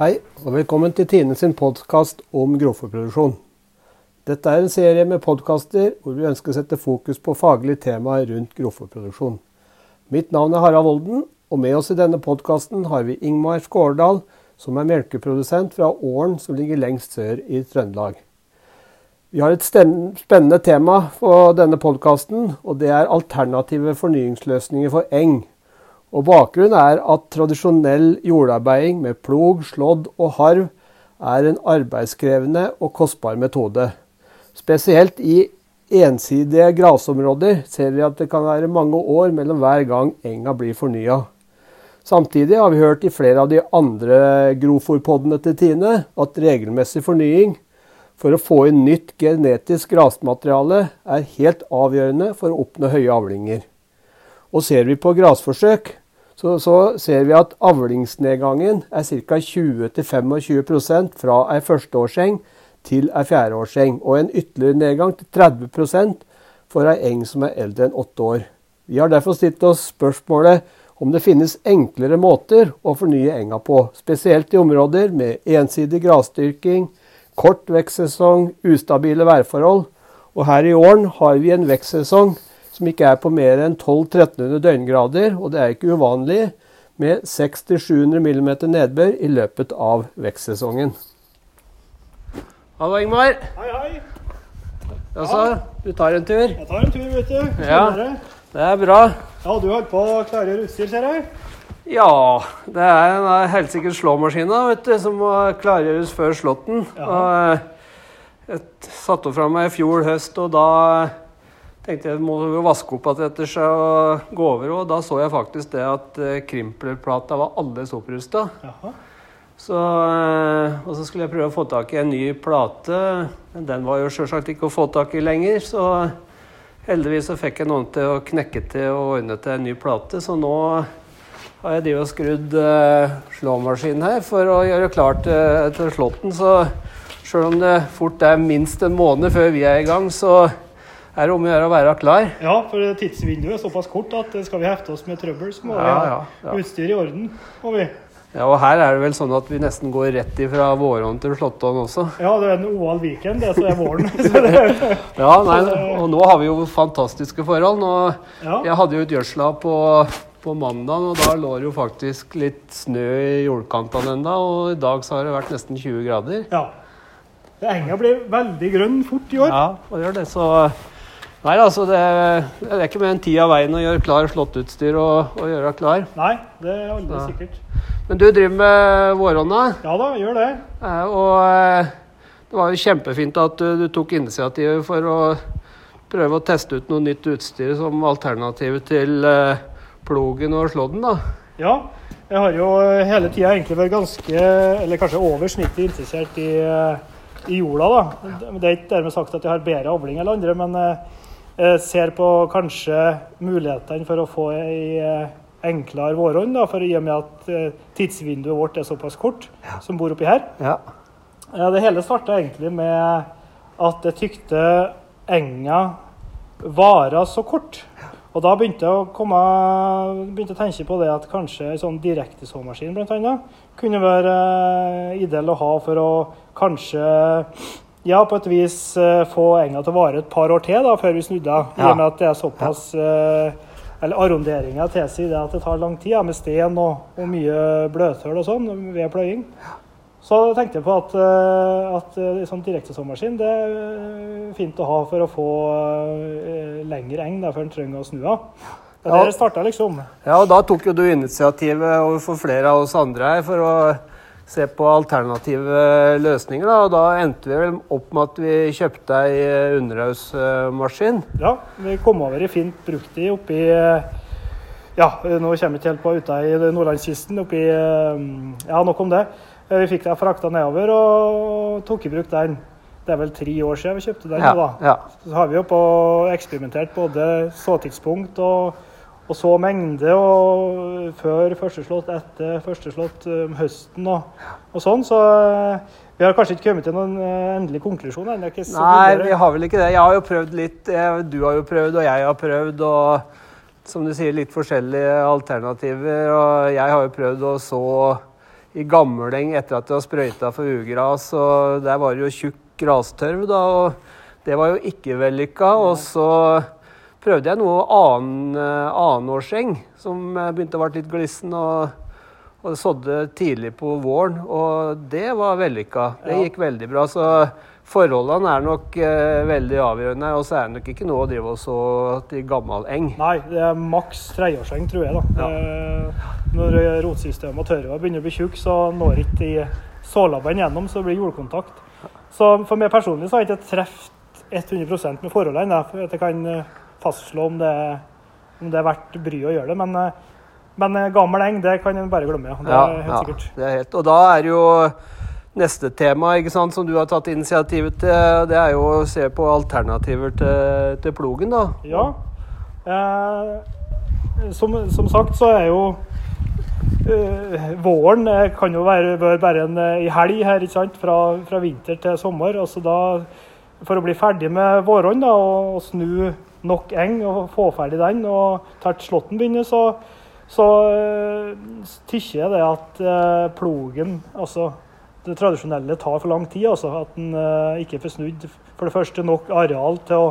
Hei, og velkommen til Tine sin podkast om grovfòrproduksjon. Dette er en serie med podkaster hvor vi ønsker å sette fokus på faglige temaer rundt grovfòrproduksjon. Mitt navn er Harald Volden, og med oss i denne podkasten har vi Ingmar Skårdal, som er melkeprodusent fra Åren, som ligger lengst sør i Trøndelag. Vi har et spennende tema for denne podkasten, og det er alternative fornyingsløsninger for eng. Og Bakgrunnen er at tradisjonell jordarbeiding med plog, slådd og harv er en arbeidskrevende og kostbar metode. Spesielt i ensidige grasområder ser vi at det kan være mange år mellom hver gang enga blir fornya. Samtidig har vi hørt i flere av de andre grovfòrpoddene til Tine at regelmessig fornying for å få inn nytt genetisk grasmateriale er helt avgjørende for å oppnå høye avlinger. Og ser vi på grasforsøk, så, så ser vi at avlingsnedgangen er ca. 20-25% fra ei førsteårseng til ei fjerdeårseng, og en ytterligere nedgang til 30% for ei eng som er eldre enn åtte år. Vi har derfor stilt oss spørsmålet om det finnes enklere måter å fornye enga på, spesielt i områder med ensidig grasdyrking, kort vekstsesong, ustabile værforhold. Og her i åren har vi en vekstsesong som ikke er på mer enn 1200-1300 døgngrader, og det er ikke uvanlig med 600-700 mm nedbør i løpet av vekstsesongen. Hallo, Ingmar. Hei, hei. Altså, du tar en tur? Jeg tar en tur, vet du. Ja. Det er bra. Ja, du har på å klargjøre utstyr, ser jeg. Ja, det er en slåmaskina vet du, som må klargjøres før slåtten. Eh, jeg satte fra meg i fjor høst, og da tenkte jeg må jo vaske opp at etter seg og gå over. Og da så jeg faktisk det at eh, krimplerplata var alles opprusta. Så, eh, og så skulle jeg prøve å få tak i en ny plate. Men den var jo sjølsagt ikke å få tak i lenger. Så heldigvis så fikk jeg noen til å knekke til og ordne til en ny plate. Så nå har jeg drevet og skrudd uh, slåmaskinen her for å gjøre klart uh, til slåtten. Så sjøl om det fort er minst en måned før vi er i gang, så er det om å gjøre å være klar. Ja, for tidsvinduet er såpass kort at skal vi hefte oss med trøbbel, så må vi ha ja, ja. utstyr i orden. Må vi. Ja, og her er det vel sånn at vi nesten går rett ifra våronn til slåttånd også. Ja, det er en oval weekend, det som er våren. Ja, nei, og nå har vi jo fantastiske forhold. Nå, ja. jeg hadde jo et gjødsla på, på mandag, og da lå det jo faktisk litt snø i jordkantene enda, Og i dag så har det vært nesten 20 grader. ja. Enga blir veldig grønn fort i år. Ja, og gjør det, så Nei, altså, det, det er ikke mer enn tid av veien å gjøre klar slåttutstyr og, og gjøre klar. Nei, det er aldri Ja. sikkert. Men du driver med våronna, Ja da, gjør det. eh, og eh, det var jo kjempefint at du, du tok initiativet for å prøve å teste ut noe nytt utstyr som alternativ til eh, plogen og slåtten, da. Ja, jeg har jo hele tida egentlig vært ganske, eller kanskje over snittet interessert i, eh, i jorda. da. Det er ikke dermed sagt at jeg har bedre avling enn andre, men eh, ser på kanskje mulighetene for å få ei eh, enklere vårhånd, da, for i og med at eh, tidsvinduet vårt er såpass kort, som bor oppi her. Ja. Ja, det hele starta egentlig med at jeg tykte enga vara så kort. Og da begynte jeg å, komme, begynte å tenke på det at kanskje en sånn direktesåmaskin annet, kunne være eh, ideell å ha for å kanskje ja, på et vis eh, få enga til å vare et par år til da, før vi snudde. I og med at det er såpass eh, Eller arronderinga tilsier det at det tar lang tid ja, med sten og, og mye bløthull og sånn ved pløying. Så tenkte jeg på at, eh, at sånn direktesåmaskin det er fint å ha for å få uh, lengre eng da, før en trenger å snu av. Det Ja. der det starta liksom. Ja, og da tok jo du initiativet overfor flere av oss andre her for å se på alternative løsninger. Da. Og da endte vi vel opp med at vi kjøpte ei underhausmaskin. Ja, vi kom over i fint brukti oppi eh, Ja, nå kommer jeg ikke helt på ute i nordlandskysten. Oppi eh, Ja, nok om det. Eh, Vi fikk den frakta nedover og tok i bruk den. Det er vel tre år siden vi kjøpte den. Ja, da. ja. Så har vi jo på eksperimentert både såtidspunkt og, og så mengde, og før første slått, etter første slått, om høsten og, og sånn. Så eh, vi har kanskje ikke kommet til noen eh, endelig konklusjon ennå. Nei, vi har vel ikke det. Jeg har jo prøvd litt. eh, Du har jo prøvd, og jeg har prøvd. Og som du sier, litt forskjellige alternativer. Og jeg har jo prøvd å så i Gammeleng etter at det har sprøyta for ugras. Og der var det jo tjukk grastørv, da. Og det var jo ikke vellykka. Og så prøvde jeg noe annen, eh, annenårseng som eh, begynte å bli litt glissen. og og sådde tidlig på våren, og det var vellykka. Det Ja. gikk veldig bra. Så forholdene er nok eh, veldig avgjørende. Og så er det nok ikke noe å drive og så til gammel eng. Nei, det er maks treårseng, tror jeg. da. Eh, når rotsystemet og tørva begynner å bli tjukk, så når ikke de sålabbene gjennom, så blir det jordkontakt. Så for meg personlig så har jeg ikke truffet 100% med forholdene. Jeg kan eh, fastslå om det, om det er verdt bryet å gjøre det. Men, eh, men eh, gammel eng, det kan en bare glemme. ja. Det er helt sikkert. det er helt. Og da er jo neste tema ikke sant, som du har tatt initiativet til. Det er jo å se på alternativer til, til plogen, da. Ja. Eh, som, som sagt så er jo eh, Våren eh, kan jo være, være en eh, i helg her, ikke sant? Fra, fra vinter til sommer. Altså da, for å bli ferdig med vårene da, og, og snu nok eng og få ferdig den, og tert slåtten begynner, så, så uh, tykker jeg det at eh, plogen, altså det tradisjonelle, tar for lang tid. Altså, at en eh, ikke får snudd for det første nok areal til å,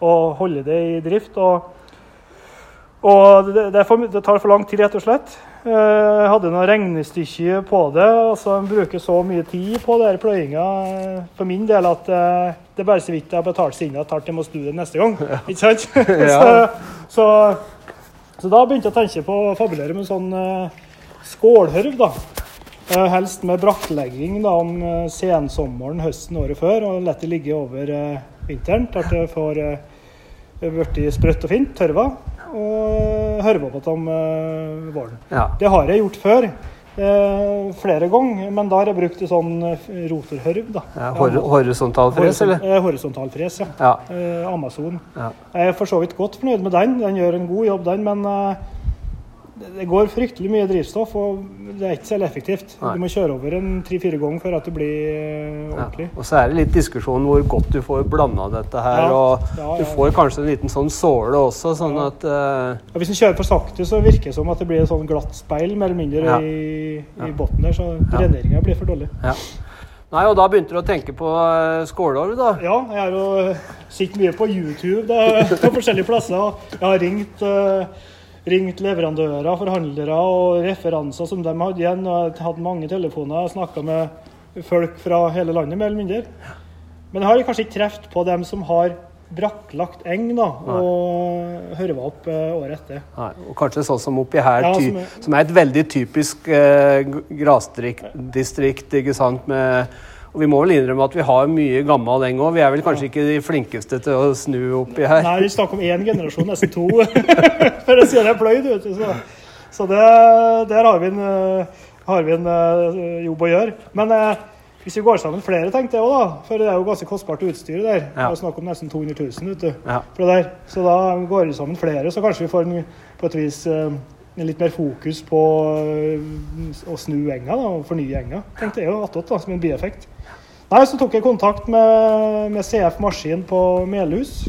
å holde det i drift. Og, og det, det, for, det tar for lang tid, rett og slett. Eh, Jeg hadde noe regnestykke på det. altså En bruker så mye tid på det pløyinga eh, for min del at eh, det er bare så vidt jeg har betalt seg inn at jeg må snu det neste gang. Ikke sant? så, så, så da begynte jeg å tenke på å fabulere med sånn eh, skålhørv. da. Eh, Helst med brakklegging da, om eh, sensommeren, høsten året før, og la det ligge over eh, vinteren til at det får eh, blitt sprøtt og fint, tørva, og høre på dem om eh, våren. Ja. Det har jeg gjort før, eh, flere ganger, men da har jeg brukt en sånn roterhørv. rotorhørv. da. Ja, hor horisontal fres, eller? Eh, Horisontal fres, ja. Ja. Eh, Amazon. Ja. Jeg er for så vidt godt fornøyd med den. Den gjør en god jobb, den, men eh, det- går fryktelig mye drivstoff, og det er ikke særlig effektivt. Nei. Du må kjøre over en tre-fire ganger for at det blir ordentlig. Ja. Og så er det litt diskusjon hvor godt du får blanda dette her. Ja. Og Ja, du ja. får kanskje en liten sånn såle også, sånn Ja. at uh... Hvis en kjører for sakte, så virker det som at det blir et sånn glatt speil mer eller mindre Ja. i, Ja. i bunnen der, så dreneringa blir for dårlig. Ja. Nei, og da begynte du å tenke på skåler skålår, da? Ja, jeg har jo sett mye på YouTube da, på forskjellige plasser. Jeg har ringt, eh, ringt leverandører, forhandlere og referanser som de hadde igjen. og Jeg hadde mange telefoner og snakka med folk fra hele landet, mer eller mindre. Men jeg har kanskje ikke truffet på dem som har brakklagt eng da, og hørva opp eh, året etter. Nei, og kanskje sånn som oppi her, Ja, som er- som er et veldig typisk uh, grasdistrikt, ikke sant. Med, og vi må vel innrømme at vi har mye gammel eng òg. Vi er vel kanskje ikke de flinkeste til å snu oppi her. Nei, vi snakker om én generasjon, nesten to. For det er pløyd, vet du. Så, så det, der har vi en, eh, har vi en eh, jobb å gjøre. Men eh, hvis vi går sammen flere, tenkte jeg òg, da. For det er jo ganske kostbart utstyr der. Det Ja. er snakk om nesten 200 000, vet du. Ja. For det der. Så da går vi sammen flere, så kanskje vi får en, på et vis litt mer fokus på eh, å snu enga da, og fornye enga. Tenkte jeg jo attåt, som en bieffekt. Nei, så tok jeg kontakt med, med CF Maskin på Melhus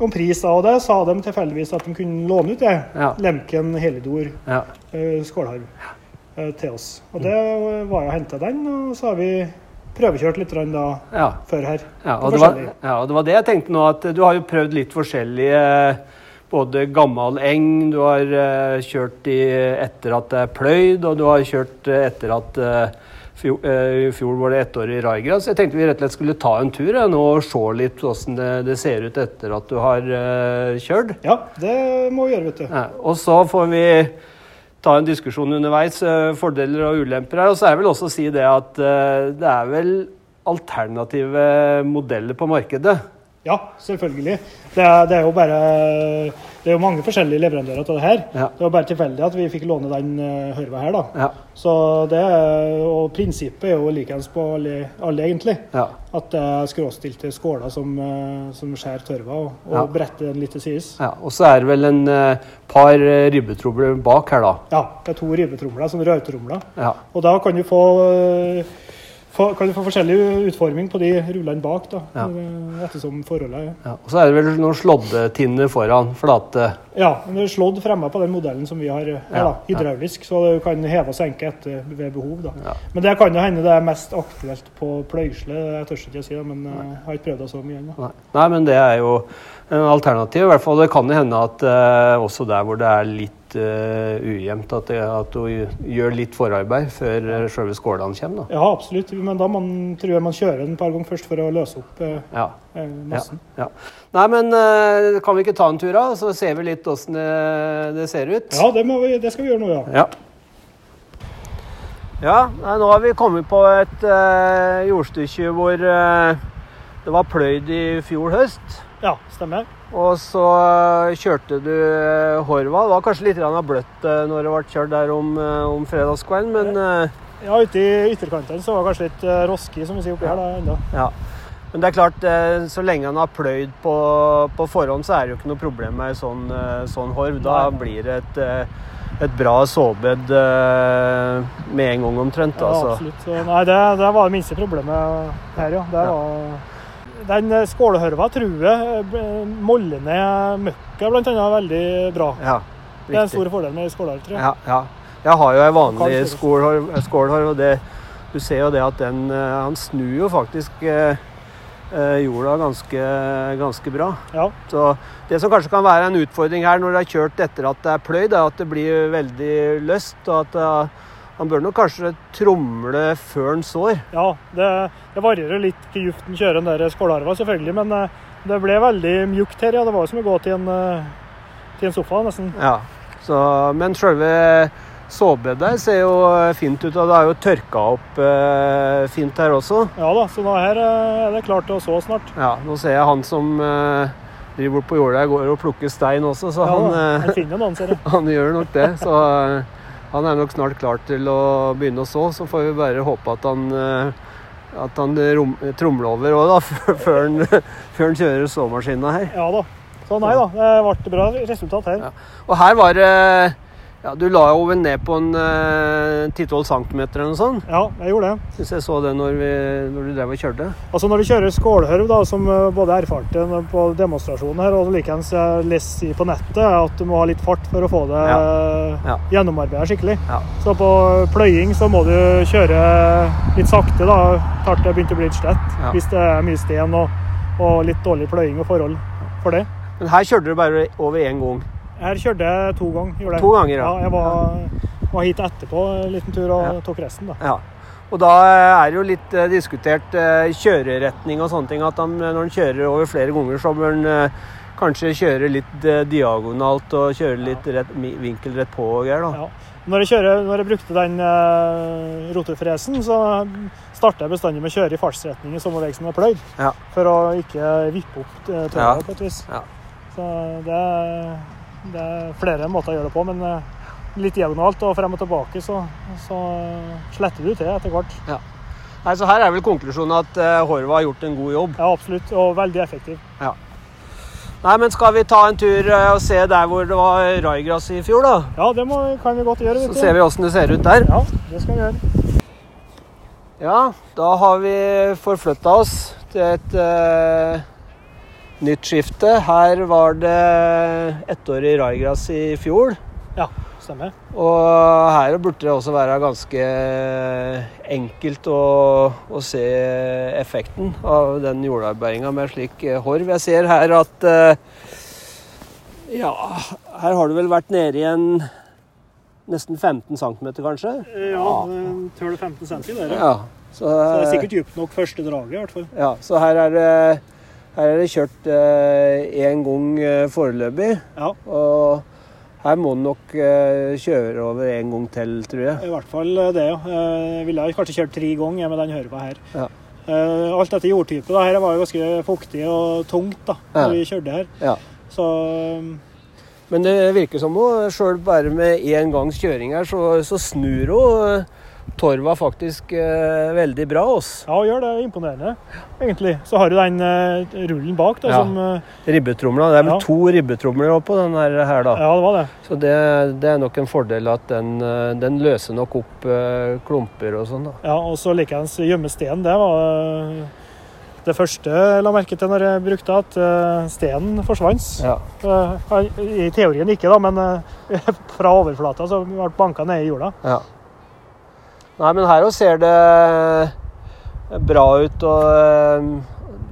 om pris da, og det sa de tilfeldigvis at de kunne låne ut det. Ja. Lemken Helidor Ja. uh, skålharv eh, til oss. Og det var jeg og henta den, og så har vi prøvekjørt litt da ja. før her. Ja, og det, var, ja, og det var det jeg tenkte nå, at du har jo prøvd litt forskjellige Både gammel eng, du har uh, kjørt i etter at det er pløyd, og du har kjørt uh, etter at uh, fjor, eh, I fjor var det i raigras. Jeg tenkte vi rett og slett skulle ta en tur ja, nå og se litt hvordan det, det ser ut etter at du har kjørt. Ja, det må vi gjøre, vet du. Ja, og så får vi ta en diskusjon underveis, fordeler og ulemper her. Og så er det vel også å si det at det er vel alternative modeller på markedet. Ja, selvfølgelig. Det er, det er jo bare Det er jo mange forskjellige leverandører til det her. Ja. Det var bare tilfeldig at vi fikk låne den uh, hørva her, da. Ja, Så det Og prinsippet er jo likeens på alle, alle, egentlig. ja, At det er skråstilte skåler som, eh, som skjærer tørva, og, og bretter den litt til sides. ja. Og så er det vel en eh, par ribbetromler bak her, da. Ja, det er to ribbetromler, som rødtromler. Ja, Og da kan du få, eh, få, kan du få forskjellig utforming på de rullene bak, da, Ja. eh, ettersom forholdet er. Ja. Og så er det vel noen slåddetinner foran, flate. Ja, men det er slådd fremme på den modellen som vi har Ja, da, hydraulisk, så du kan heve og senke etter ved behov. da. Men det kan jo hende det er mest aktuelt på pløysle, jeg tør ikke å si det, men Nei. jeg har ikke prøvd det så mye ennå. Nei. Nei, men det er jo en alternativ. I hvert fall det kan jo hende at uh, også der hvor det er litt eh, ujevnt, at, det, at du gjør litt forarbeid før uh, selve skålene kommer. Da. Ja, absolutt, men da man, tror jeg man kjører den et par ganger først for å løse opp uh, Ja. eh, massen. Nei, men eh, kan vi ikke ta en tur, da? Så ser vi litt åssen det, det ser ut. Ja, det, vi, det skal vi gjøre nå, ja. Ja. Ja, nei, nå har vi kommet på et eh, jordstykke hvor eh, det var pløyd i fjor høst. Ja, stemmer. Og så eh, kjørte du eh, Horva. Det var kanskje litt bløtt eh, når det ble kjørt der om, om fredagskvelden, men Ja, ute i ytterkantene så var det kanskje litt roski, som vi sier oppi her da, enda. ja. Men det er klart, så lenge han har pløyd på, på forhånd, så er det jo ikke noe problem med sånn, sånn horv. Da blir det et, et bra såbed med en gang omtrent. Ja, altså. absolutt. Så, nei, det, det var det minste problemet her, ja. Det Ja. Den skålhørva truer eh, moller ned møkka annet veldig bra. Ja, Det er en stor fordel med skålhørv, tror jeg. Ja, ja. Jeg har jo ei vanlig skålhorv, skålhorv, og det, du ser jo det at den eh, Han snur jo faktisk eh, eh, jorda ganske, ganske bra. Ja. Så Det som kanskje kan være en utfordring her når det er kjørt etter at det er pløyd, er at det blir veldig løst. og at eh, Han bør nok kanskje tromle før han sår. Ja, det, det varierer litt hvor djupt han kjører den der skålarva, selvfølgelig. Men eh, det ble veldig mjukt her. ja. Det var som å gå til en, eh, til en sofa, nesten. Ja. Så, men sjølve såbedet ser jo fint ut, og det er jo tørka opp eh, fint her også. Ja da, så nå her eh, er det klart til å så snart. Ja, nå ser jeg han som eh, driver bort på jorda her, går og plukker stein også, så Ja, han, eh, Han finner noen, ser jeg. han gjør nok det. Så han er nok snart klar til å begynne å så. Så får vi bare håpe at han, eh, at han rom, tromler over òg, da, før han, før han kjører såmaskina her. Ja da. Så nei da, det ble bra resultat her. Ja. Og her var det ja, Du la jo vel ned på en eh, 10-12 cm eller noe sånt. Ja, jeg gjorde det. Syns jeg så det når, vi, når du drev og kjørte. Altså Når du kjører skålhørv, da, som eh, både erfarte på demonstrasjonen her, og likeens jeg leser på nettet, at du må ha litt fart for å få det ja. Ja. gjennomarbeida skikkelig. Ja. Så på pløying så må du kjøre litt sakte, da. til det begynte å bli litt slett. Ja. Hvis det er mye sten og, og litt dårlig pløying og forhold for det. Men her kjørte du bare over én gang. Her kjørte jeg to ganger. To ganger, ja. ja. Jeg var, var hit etterpå en liten tur og Ja. tok resten, da. Ja. Og da er det jo litt eh, diskutert eh, kjøreretning og sånne ting. At han, når han kjører over flere ganger, så bør han eh, kanskje kjøre litt diagonalt og kjøre litt rett, vinkel rett på og greier. da. Ja. Når jeg, kjører, når jeg brukte den eh, rotorfresen, så starta jeg bestandig med å kjøre i fartsretning i samme vei som jeg pløyd. Ja. For å ikke vippe opp tøyet Ja. på et vis. Ja. Så det det er flere måter å gjøre det på, men eh, litt diagonalt og frem og tilbake, så, så sletter du til etter hvert. Nei, så Her er vel konklusjonen at eh, Horva har gjort en god jobb. Ja, absolutt. Og veldig effektiv. Nei, men Skal vi ta en tur eh, og se der hvor det var raigras i fjor, da? Ja, det må, kan vi godt gjøre. Så ser vi åssen det ser ut der. Ja, det skal vi gjøre. Ja, da har vi forflytta oss til et eh, nytt skifte. Her var det ettårig raigras i fjor. Ja, stemmer. Og her burde det også være ganske enkelt å, å se effekten av den jordarbeidinga med slik eh, horv. Jeg ser her at eh, Ja, her har du vel vært nede i en nesten 15 cm, kanskje? Ja, tøl 15 cm der. Ja. Så, Så det er eh, sikkert dypt nok første draget, i hvert fall. ja, så her er det her er det kjørt én gang eh, foreløpig. Ja, Og her må den nok eh, kjøre over en gang til, tror jeg. i hvert fall det, ja. Jeg ville kanskje kjørt tre ganger med den hørva her. Ja. Eh, Alt dette jordtypet da. Her var jo ganske fuktig og tungt da Ja. når vi kjørte her. Ja. Så Men det virker som hun sjøl bare med én gangs kjøring her, så, så snur hun. Torva faktisk eh, veldig bra. Oss. Ja, gjør det. Imponerende, egentlig. Så har du den eh, rullen bak, da, Ja. som eh, Ribbetromla. Det er vel Ja. to ribbetromler på den her, her da. Ja, det var det. Så det, det er nok en fordel at den, eh, den løser nok opp eh, klumper og sånn. da. Ja, Og så likeens gjemme sten. Det var eh, det første jeg la merke til når jeg brukte at stenen forsvant. Ja. I teorien ikke, da, men fra overflata så ble banka ned i jorda. Ja. Nei, men her òg ser det bra ut, og eh,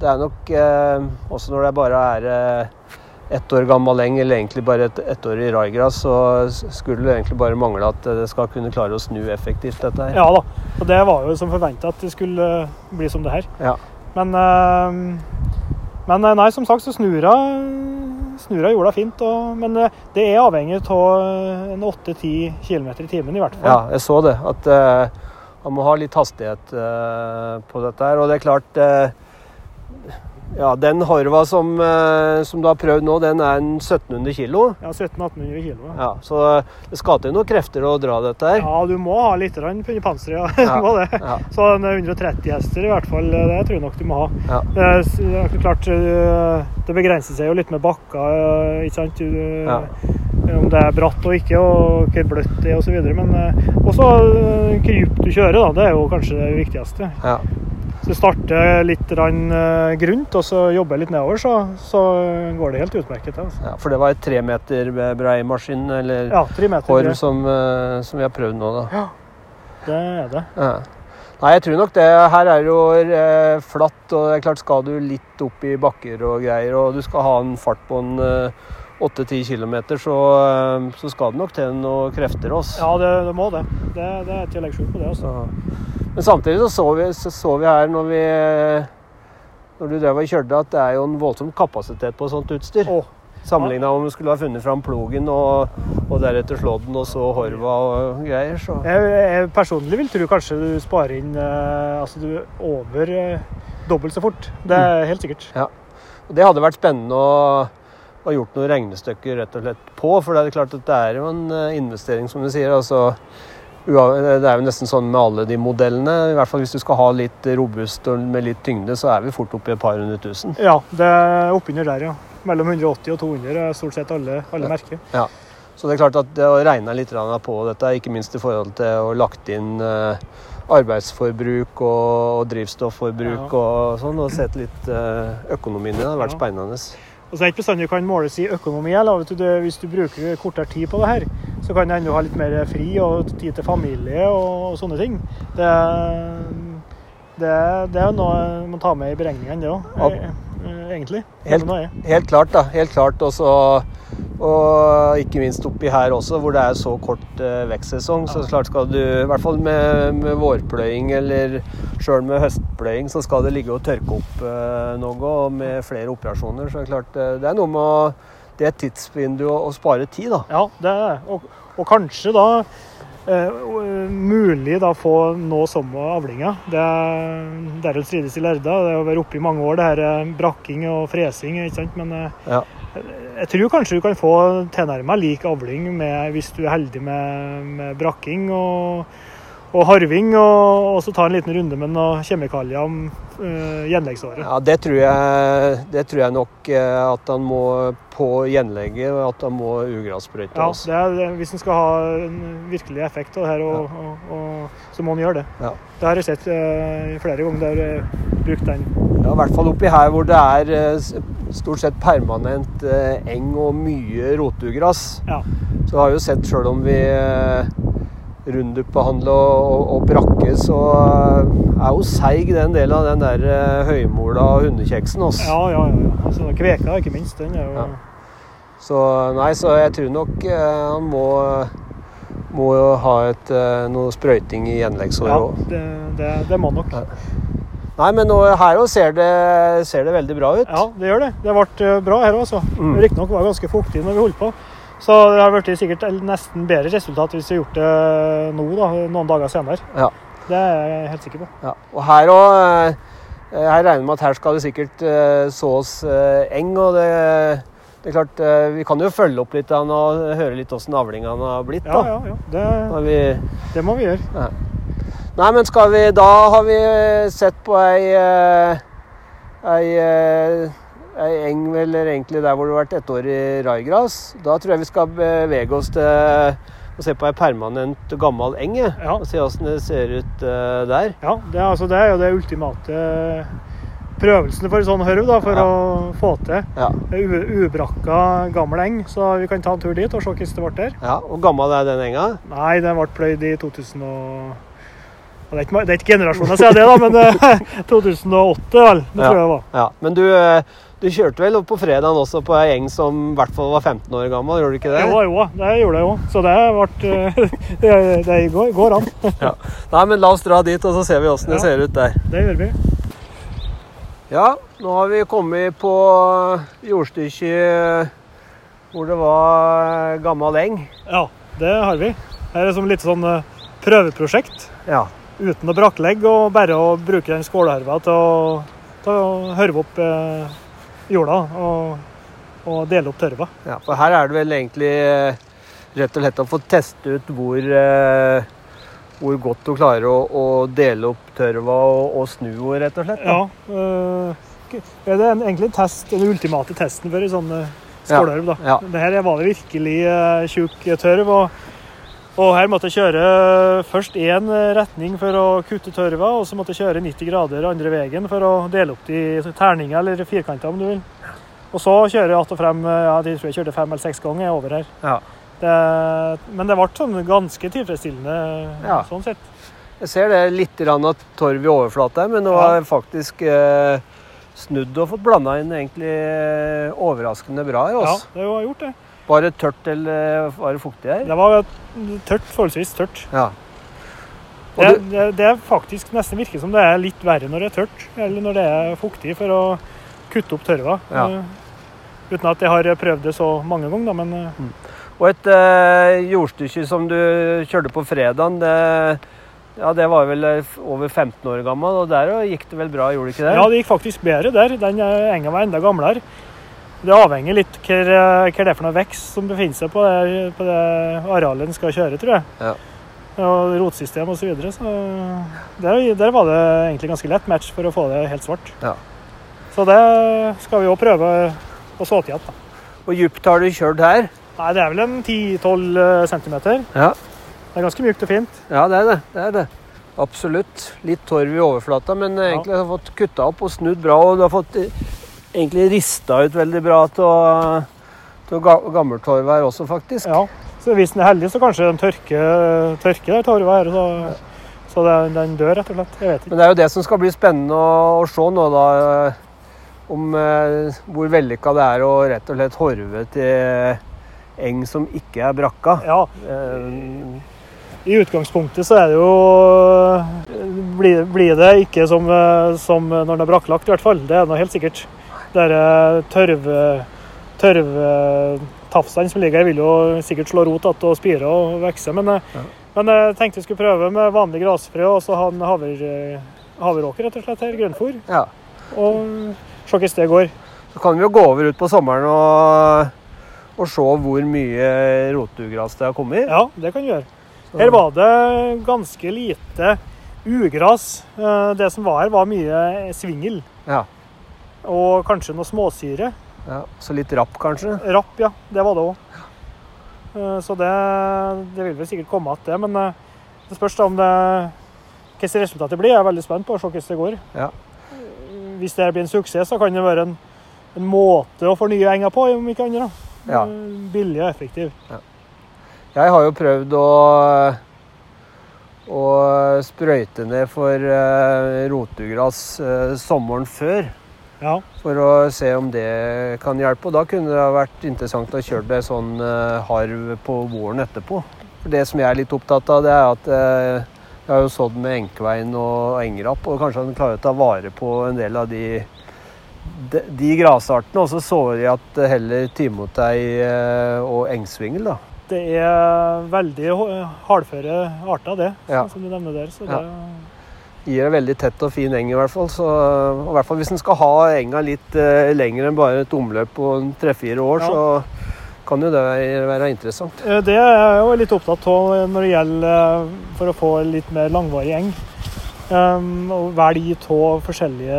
det er nok eh, Også når det bare er eh, ett år gammel eng, eller egentlig bare et ettårig raigras, så skulle det egentlig bare mangle at det skal kunne klare å snu effektivt, dette her. Ja da. Og det var jo som forventa at det skulle eh, bli som det her. Ja. Men, eh, men eh, nei, som sagt så snur hun snur av jorda fint. Og, men eh, det er avhengig av eh, en 8-10 km i timen i hvert fall. Ja, jeg så det. At uh, man må ha litt hastighet uh, på dette her. Og det er klart eh, Ja, den Horva som, eh, som du har prøvd nå, den er en 1700 kilo. Ja, 1700-1800 kilo. Ja, så det skal til noen krefter å dra dette her. Ja, du må ha litt under panseret. Ja. Ja. Det. Ja. Så en 130 hester i hvert fall, det tror jeg nok du må ha. Ja. Det er klart, eh, det begrenser seg jo litt med bakker, eh, ikke sant? Du, Ja. Om det er bratt og ikke, og hvor bløtt det er osv. Men eh, også hvor dypt du kjører, da. Det er jo kanskje det viktigste. Ja. Så starter litt eh, grunt, og så jobber litt nedover, så, så går det helt utmerket. Altså. ja, for det var et tre meter brei maskin, eller Ja, meter. som, eh, som vi har prøvd nå, da. Det er det. Ja. Nei, jeg tror nok det. Her er det jo eh, flatt, og det er klart skal du litt opp i bakker og greier, og du skal ha en fart på en eh, 8-10 km, så, eh, så skal det nok til noen krefter Også. Ja, det, det må det. Det, det er ikke å legge skjul på det. Også. Så. Men samtidig så så vi, så, så vi her når vi når du drev og kjørte, at det er jo en voldsom kapasitet på sånt utstyr. Oh. Sammenligna om du skulle ha funnet fram plogen og, og deretter slått den, og så horva og greier. Så. Jeg, jeg personlig vil tro kanskje du sparer inn eh, altså du over eh, dobbelt så fort. Det er helt sikkert. Og det hadde vært spennende å ha gjort noen regnestykker rett og slett på, for det er klart at det er jo en eh, investering, som du sier. altså Det er jo nesten sånn med alle de modellene. I hvert fall hvis du skal ha litt robust og med litt tyngde, så er vi fort oppe i et par hundre tusen. Ja, det er oppunder der, ja. Mellom 180 og 200 er stort sett alle, alle Ja. merker. Så det er klart at det å regne litt på dette, ikke minst i forhold til å lagt inn eh, arbeidsforbruk og, drivstofforbruk Ja. og sånn, og sett litt eh, økonomien i det, har vært Ja. spennende. Og det er ikke bestandig kan måles i økonomi. Du, det, hvis du bruker kortere tid på det her, så kan du ennå ha litt mer fri og tid til familie og, sånne ting. Det, det, det er jo noe man tar med i beregningene, det òg. Egentlig. Helt-. Helt klart, da. Helt klart. Og så og ikke minst oppi her også, hvor det er så kort eh, vekstsesong. Så klart skal du, i hvert fall med, med vårpløying eller sjøl med høstpløying, så skal det ligge og tørke opp eh, noe. Og med flere operasjoner, så er det klart eh, Det er noe med å det tidsvinduet å, å spare tid, da. Ja, det er det. Og, og kanskje da eh, mulig da få nå samme avlinga. Det er jo strides i lerda Det har vært oppe i mange år, det her brakking og fresing. ikke sant? Men eh, Ja. Jeg tror kanskje du kan få tilnærma lik avling med, hvis du er heldig med, med brakking og, og harving, og, og så ta en liten runde med noen kjemikalier om uh, gjenleggsåret. Ja, det tror jeg, det tror jeg nok eh, at han må på gjenlegget, og at han må ugrassprøyte Ja, det er, Hvis han skal ha en virkelig effekt av det her, og, og, og, så må han gjøre det. Ja. Det har jeg sett eh, flere ganger der jeg har brukt den. Ja, I hvert fall oppi her hvor det er s- stort sett permanent eh, eng og mye rotugras. Ja. Så har jo sett sjøl om vi eh, rundup-behandler og, og, og brakke, så eh, er jo seig den delen av den der høymola hundekjeksen. Også. Ja, ja, ja. ja. Altså, kveka, ikke minst. Den er jo Ja. Så nei, så jeg tror nok eh, han må må ha et, noe sprøyting i gjenleggsåret Ja, det, det, det må nok. Ja. Nei, men nå, her òg ser, det- ser det veldig bra ut. Ja, det gjør det. Det ble eh, bra her også. Mm. Riktignok var det ganske fuktig når vi holdt på. Så det har blitt sikkert nesten bedre resultat hvis vi har gjort det nå, da, noen dager senere. Ja. Det er jeg helt sikker på. Ja, og her òg Jeg regner med at her skal det sikkert eh, sås eh, eng. Og det, det er klart, eh, vi kan jo følge opp litt og høre litt åssen avlingene har blitt. Da. ja, ja. Det, Når vi, det må vi gjøre. ja. Nei, men skal vi Da har vi sett på ei eh, ei, eh, ei eng, eller egentlig der hvor det har vært ett år i raigras. Da tror jeg vi skal bevege oss til å se på ei permanent gammel eng. Ja. Og se åssen det ser ut eh, der. Ja, det, er altså, det er jo det ultimate prøvelsen for sånn hørv, da, for Ja. å få til Ja. ubrakka gammel eng. Så vi kan ta en tur dit og se hvordan det ble der. ja. Hvor gammel er den enga? Nei, den ble pløyd i 2000 og og det er, ikke, det er ikke generasjoner siden det, da, men eh, 2008, vel. Det Ja. tror jeg det var. Ja. Men du, eh, du kjørte vel opp på fredagen også på ei gjeng som i hvert fall var 15 år gammel, gjorde du ikke det? Jo, jo, det gjorde jeg òg. Så det ble eh, Det, det går, går an. Ja. Nei, men la oss dra dit, og så ser vi åssen det ser ut der. Det gjør vi. Ja, nå har vi kommet på jordstykket hvor det var gammel eng. Ja, det har vi. Her er det som litt sånn eh, prøveprosjekt. Ja. Uten å brakklegge, og bare å bruke den skålherva til å, til å hørve opp eh, jorda og, og dele opp tørva. ja. For her er det vel egentlig eh, rett og slett å få teste ut hvor, eh, hvor godt du klarer å, å dele opp tørva og, og snu henne, rett og slett. da. Ja. eh, er det en, egentlig en test, den ultimate testen for en sånn eh, Ja, da. Ja. Det her var det virkelig eh, tjukk tørv. og og her måtte jeg kjøre først én retning for å kutte tørva, og så måtte jeg kjøre 90 grader andre veien for å dele opp de terninger eller firkanter, om du vil. Og så kjører jeg att og frem. ja, Jeg tror jeg kjørte fem eller seks ganger over her. Ja. Det, men det ble sånn ganske tilfredsstillende Ja. sånn sett. Jeg ser det litt av torv i overflata men nå har jeg faktisk eh, snudd og fått blanda inn egentlig eh, overraskende bra her. Ja, det har gjort det. Var det tørt eller var det fuktig her? Det var tørt, forholdsvis tørt. Ja. Og Det, det, det er faktisk nesten virker som det er litt verre når det er tørt, eller når det er fuktig, for å kutte opp tørva. Ja. Eh, uten at jeg har prøvd det så mange ganger, da, men mm. og et eh, jordstykke som du kjørte på fredagen, det, ja, det var vel eh, over 15 år gammel, og der gikk det vel bra, gjorde det ikke det? ja, det gikk faktisk bedre der. Den eh, enga var enda gamlere. Det avhenger litt hva eh, hva det er for noe vekst som befinner seg på det, på det arealet en skal kjøre, tror jeg. Ja. Og rotsystem osv. Så, videre, så der, der var det egentlig ganske lett match for å få det helt svart. Ja. Så det skal vi òg prøve å så til igjen. Hvor djupt har du kjørt her? Nei, det er vel en 10-12 cm. Ja. Det er ganske mjukt og fint. ja, det er det. det er det. Absolutt. Litt torv i overflata, men egentlig egentlig har du fått kutta opp og snudd bra. Og du har fått eh, egentlig rista ut veldig bra ga- gammeltorv her også, faktisk. Ja. Så hvis den er heldig, så kanskje den tørker, tørker der torva her. Så, så den, den dør, rett og slett. Jeg vet ikke. Men det er jo det som skal bli spennende å, å se nå, da. eh, Om eh, hvor vellykka det er å rett og slett horve til eng som ikke er brakka. Ja, Eh, I utgangspunktet så er det jo Blir, blir det ikke som, eh, som når den er brakklagt, i hvert fall. Det er noe helt sikkert. Det er tørv... Tørvtafsene som ligger her, vil jo sikkert slå rot igjen og spire og vokse. Men, eh, Ja. men jeg tenkte jeg skulle prøve med vanlig grasfrø og så ha en haver, haveråker, rett og slett, her, grønnfôr. ja. Og se hvordan det går. Så kan vi jo gå over ut på sommeren og, og se hvor mye rotugras det har kommet. Ja, det kan vi gjøre. Her var det ganske lite ugras. Eh, Det som var her, var mye svingel. Ja. Og kanskje noe småsyre. ja. Så litt rapp, kanskje. Rapp, ja. Det var det òg. Så det, det vil vel sikkert komme igjen, det. Men eh, det spørs da om det hvilket resultatet blir. Jeg er veldig spent på å se hvordan det går. Ja. Hvis det blir en suksess, så kan det være en, en måte å fornye enga på, om ikke annet. Ja. Eh, Billig og effektiv. Jeg har jo prøvd å, å sprøyte ned for eh, rotugras eh, sommeren før. Ja. For å se om det kan hjelpe. Og da kunne det ha vært interessant å kjøre det sånn eh, harv på våren etterpå. For Det som jeg er litt opptatt av, det er at eh, jeg har jo sådd med enkevein og engrapp, og kanskje han klarer å ta vare på en del av de de, de grasartene, og så sår jeg at heller timotei eh, og engsvingel, da. Det er veldig hardføre arter, det, Ja. som du nevner der. Så Ja. Gir en veldig tett og fin eng i hvert fall. Så, og i hvert fall hvis en skal ha enga litt eh, lenger enn bare et omløp på tre-fire år, Ja. så kan jo det være interessant. Eh, Det er jeg jo litt opptatt av når det gjelder eh, for å få litt mer langvarig eng. Um, og velge av forskjellige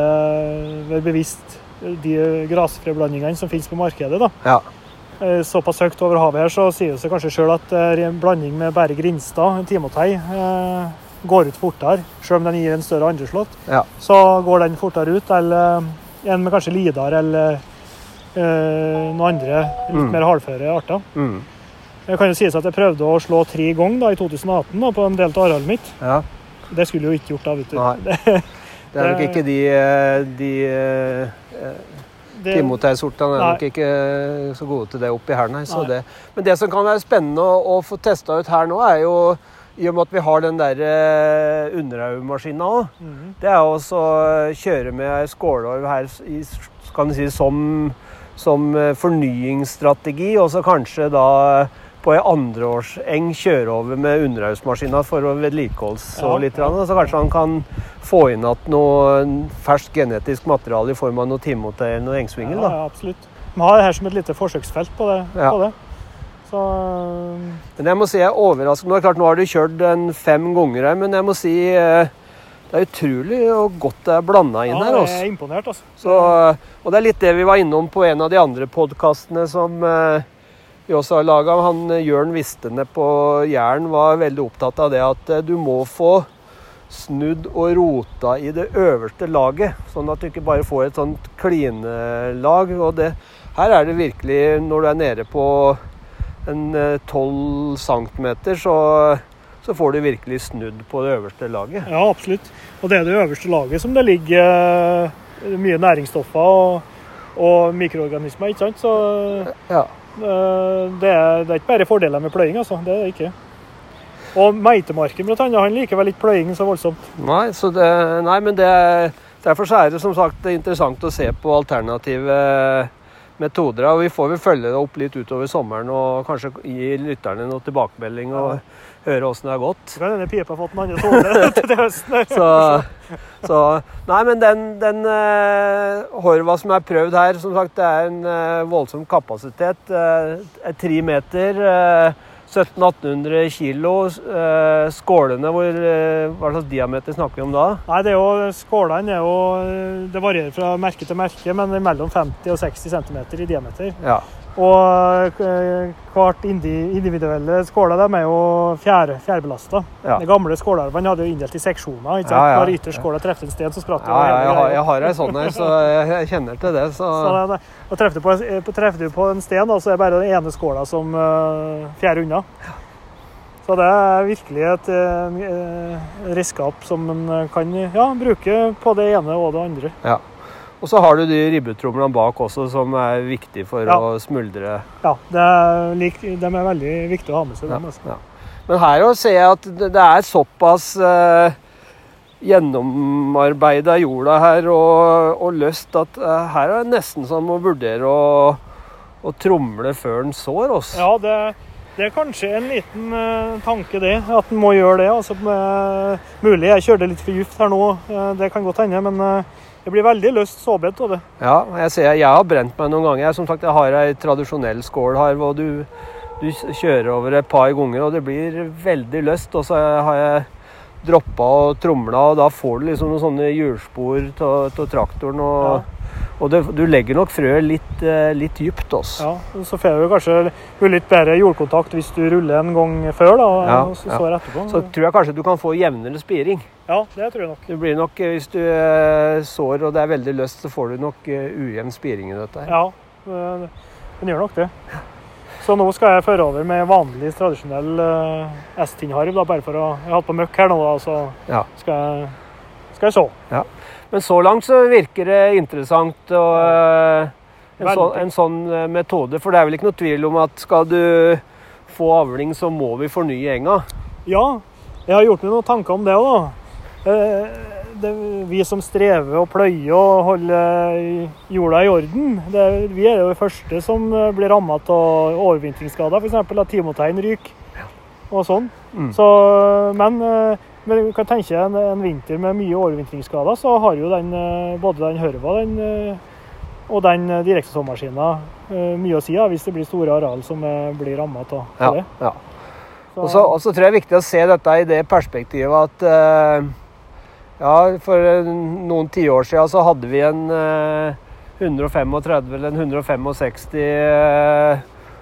Være bevisst de grasfreblandingene som finnes på markedet. da. Ja. Eh, Såpass høyt over havet her, så sier det seg kanskje sjøl at eh, en blanding med bare Grinstad, en timotei, eh, går ut fortere. Selv om den gir en større andreslått, Ja. så går den fortere ut. Eller en med kanskje Lidar eller øh, noen andre litt Mm. mer hardføre arter. Mm. Det kan jo sies at jeg prøvde å slå tre ganger da, i 2018 da, på en del av arealet mitt. ja. Det skulle jo ikke gjort da, vet du. Nei. Det, er nok ikke de, de de eh, det, Timotei-sortene er nok ikke så gode til det oppi her, nei. Så Nei. det. Men det som kan være spennende å, å få testa ut her nå, er jo i og med at vi har den der eh, underhaugmaskina òg, Mhm. det er også å kjøre med skålorv her i, si, som, som eh, fornyingsstrategi, og så kanskje da på ei andreårseng kjøre over med underhaugsmaskina for å vedlikeholde Ja, litt. ja. Så kanskje han kan få inn igjen noe ferskt genetisk materiale i form av noe timotei eller noe engsvingel. Ja, ja, absolutt. Vi har det her som et lite forsøksfelt på det. På det. Så Men jeg må si jeg er overrasket. Nå er det klart, nå har du kjørt en fem ganger her, men jeg må si eh, det er utrolig og godt det er blanda inn ja, her. jeg altså. er imponert, altså. Så, og det er litt det vi var innom på en av de andre podkastene som eh, vi også har laga. Han eh, Jørn Vistene på Jæren var veldig opptatt av det at eh, du må få snudd og rota i det øverste laget, sånn at du ikke bare får et sånt klinelag. Og det, her er det virkelig, når du er nede på en eh, 12 cm, så, så får du virkelig snudd på det øverste laget. Ja, absolutt. Og det er det øverste laget som det ligger eh, mye næringsstoffer og, og mikroorganismer, ikke sant? Så Ja. eh, det er, det er ikke bare fordeler med pløying, altså. Det er det ikke. Og meitemarken, blant annet, han liker vel ikke pløying så voldsomt. Nei, så det, nei men det, derfor er det som sagt interessant å se på alternative metoder. Og vi får vel følge det opp litt utover sommeren og kanskje gi lytterne noe tilbakemelding og høre åssen det har gått. Kan denne pipa fått en annen tone til høsten. Så, så Nei, men den, den uh, Horva som er prøvd her, som sagt, det er en uh, voldsom kapasitet. Uh, Tre meter. eh, 1700-1800 kilo. eh, skålene, hvor, eh, hva slags diameter snakker vi om da? Nei, det er jo, Skålene er jo Det varierer fra merke til merke, men mellom 50 og 60 cm i diameter. Ja. Og eh, hvert individuelle skåler de er jo fjær, fjærbelasta. Ja. De gamle skålarvene hadde jo inndelt i seksjoner. ikke sant? Ja, ja. Når ytterst skåla treffer en sten, så spratt jo Ja, ja, jeg, har, jeg har ei sånn her, så jeg, kjenner til det. Så, Så det, og treffer du, på, på, treffer du på en sten, da, så er det bare den ene skåla som uh, fjærer unna. Så det er virkelig et uh, redskap som en kan ja, bruke på det ene og det andre. Og så har du de ribbetromlene bak også, som er viktig for Ja. å smuldre. Ja, det er, lik, de er veldig viktige å ha med seg. Dem, altså. ja. Men her også ser jeg at det, er såpass eh, gjennomarbeida jorda her og, og løst at eh, her er det nesten som å vurdere å, å tromle før den sår. Også. Ja, det, det er kanskje en liten eh, tanke, det. At en må gjøre det. Altså, med, mulig jeg kjørte litt for dypt her nå, eh, det kan godt hende. Men eh, det blir veldig løst såbent av det. Ja, jeg ser jeg har brent meg noen ganger. Jeg, som sagt, jeg har ei tradisjonell skål her hvor du, du kjører over et par ganger, og det blir veldig løst. Og så har jeg droppa og tromla, og da får du liksom noen sånne hjulspor av traktoren. Og, og det, du legger nok frøet litt, eh, litt dypt også. Ja, Så får du kanskje litt bedre jordkontakt hvis du ruller en gang før, da, Ja, og så ja. etterpå. Så tror jeg kanskje du kan få jevnere spiring. Ja, det tror jeg nok. Det blir nok, eh, Hvis du eh, sår og det er veldig løst, så får du nok ujevn spiring i dette. her. Ja, den gjør nok det. Så nå skal jeg føre over med vanlig, tradisjonell uh, S-tinnharv, bare for å Jeg har hatt på møkk her nå, da, så Ja. skal jeg, skal jeg så. Men så langt så virker det interessant og eh, en, så, en sånn eh, metode. For det er vel ikke noe tvil om at skal du få avling, så må vi fornye enga. Ja, jeg har gjort meg noen tanker om det òg, da. Eh, vi som strever og pløyer og holder jorda i orden, det, vi er jo de første som blir rammet av overvintringsskader, f.eks. at timoteien ryker og sånn. Mm. Så, men, men du kan tenke en, en vinter med mye overvintringsskader, så har jo den, eh, både den hørva den, eh, og den eh, direktesåmaskina eh, mye å si da, hvis det blir store areal som blir ramma av Ja, det. ja. Og så tror jeg det er viktig å se dette i det perspektivet at ja, for noen tiår siden så hadde vi en eh, 135 eller en 165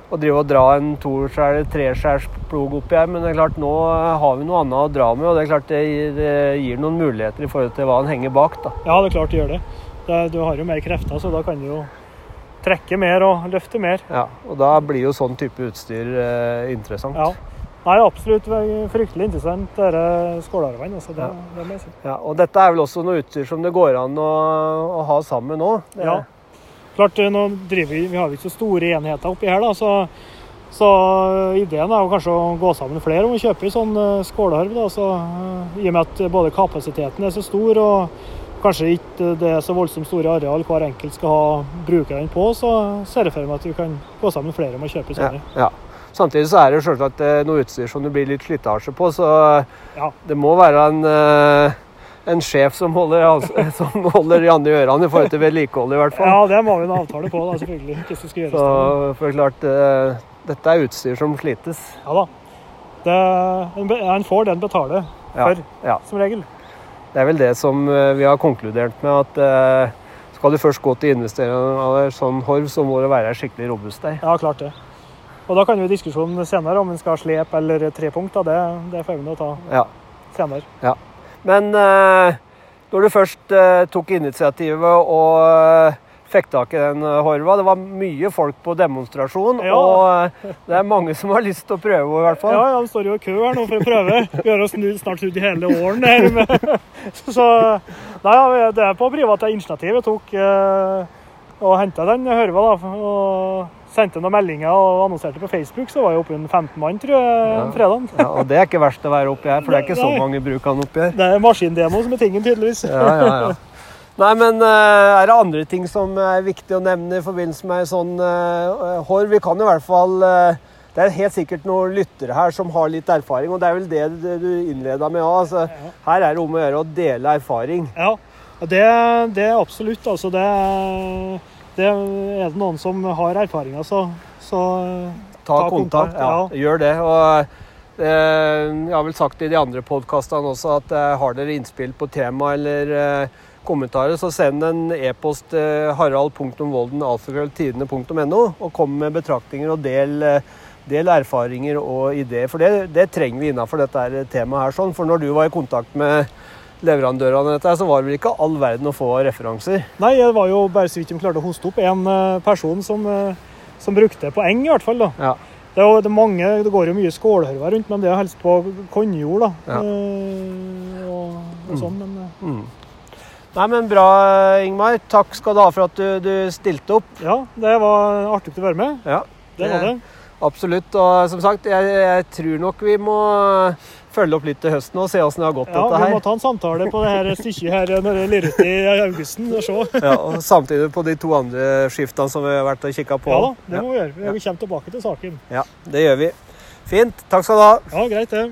eh, og drive og dra en toskjær, treskjærsplog oppi her. Men det er klart nå eh, har vi noe annet å dra med, og det er klart det det gir noen muligheter i forhold til hva den henger bak. da. Ja, det er klart det gjør det. det. Du har jo mer krefter, så da kan du jo trekke mer og løfte mer. Ja, og da blir jo sånn type utstyr eh, interessant. Ja. Nei, absolutt fryktelig interessant, dette skålarvann. Altså, det, Ja. det må jeg si. Ja, og dette er vel også noe utstyr som det går an å, å ha sammen. Det- Ja. Klart, eh, nå driver vi, vi har ikke så store enheter oppi her, da, så, så ideen er jo kanskje å gå sammen flere om å kjøpe sånn skåleharv. skålharv. Da, så, eh, I og med at både kapasiteten er så stor og kanskje ikke det er så voldsomt store areal hver enkelt skal ha, bruke den på, så ser jeg for meg at vi kan gå sammen flere om å kjøpe Ja, sånne. ja. Samtidig så er det jo selvsagt eh, noe utstyr som det blir litt slitasje på, så Ja. det må være en, eh, en sjef som holder, som holder Janne i ørene i forhold til vedlikehold, i hvert fall. Ja, det må vi en avtale på, da, selvfølgelig. Hvis det skal gjøres. Så for klart, eh, dette er utstyr som slites. Ja da. Det, en får det en betaler Ja, for, ja. som regel. Det er vel det som eh, vi har konkludert med, at eh, skal du først gå til investering av en sånn horv, så må det være skikkelig robust der. Ja, klart det. Og da kan vi diskusjonen senere om en skal ha slep eller trepunkt. Det, det får vi nå ta Ja. senere. Men eh, når du først eh, tok initiativet og eh, fikk tak i den horva, det var mye folk på demonstrasjon, Ja. og det er mange som har lyst til å prøve, i hvert fall. Ja, ja, de står jo i kø her nå for å prøve. Vi har snudd, snart snudd i hele åren her. Med. Så nei, det er på privat initiativ. Jeg tok og henta den horva, da, og sendte noen meldinger og annonserte på Facebook. Så var jeg oppe en 15 mann, tror jeg, Ja. fredagen. Ja, og det er ikke verst å være oppi her, for det er ikke så mange mange brukene oppi her. Det er maskindemo som er tingen, tydeligvis. Ja, ja, ja. Nei, men eh, er det andre ting som er viktig å nevne i forbindelse med sånn uh, hår? Vi kan i hvert fall uh, Det er helt sikkert noen lyttere her som har litt erfaring, og det er vel det du- innleda med òg. Altså, Ja. her er det om å gjøre å dele erfaring. Ja, det, det er absolutt. Altså det, det er det noen som har erfaringer, så, så Ta, Ta kontakt. kontakt, Ja, gjør det. Og eh, jeg har vel sagt i de andre podkastene også at eh, har dere innspill på tema eller eh, kommentarer, så send en e-post til harald.volden.alfakrølltidene.no og kom med betraktninger og del, del erfaringer og ideer. For det, det trenger vi innafor dette temaet her. sånn. For når du var i kontakt med leverandørene, av dette, så var det vel ikke all verden å få referanser. Nei, det var jo bare så vidt de klarte å hoste opp en eh, person som, eh, som brukte poeng, i hvert fall. da. Ja. Det, er jo, det, er mange, det går jo mye skålhørver rundt, men det er helst på konjord, da. Ja. Eh, og, og sånn, men eh, Mm. Nei, men Bra, Ingmar. Takk skal du ha for at du, du stilte opp. ja, det var artig å være med. Ja, Det var det. Absolutt. Og som sagt, jeg, jeg tror nok vi må følge opp litt til høsten og se åssen det har gått, Ja, dette Vi må ta en samtale på det her stykket her når det lir ut i augusten og se. Ja, og samtidig på de to andre skiftene som vi har vært og kikka på. Ja da, det må vi gjøre. Vi kommer tilbake til saken. Ja, det gjør vi. Fint. Takk skal du ha. Ja, greit det.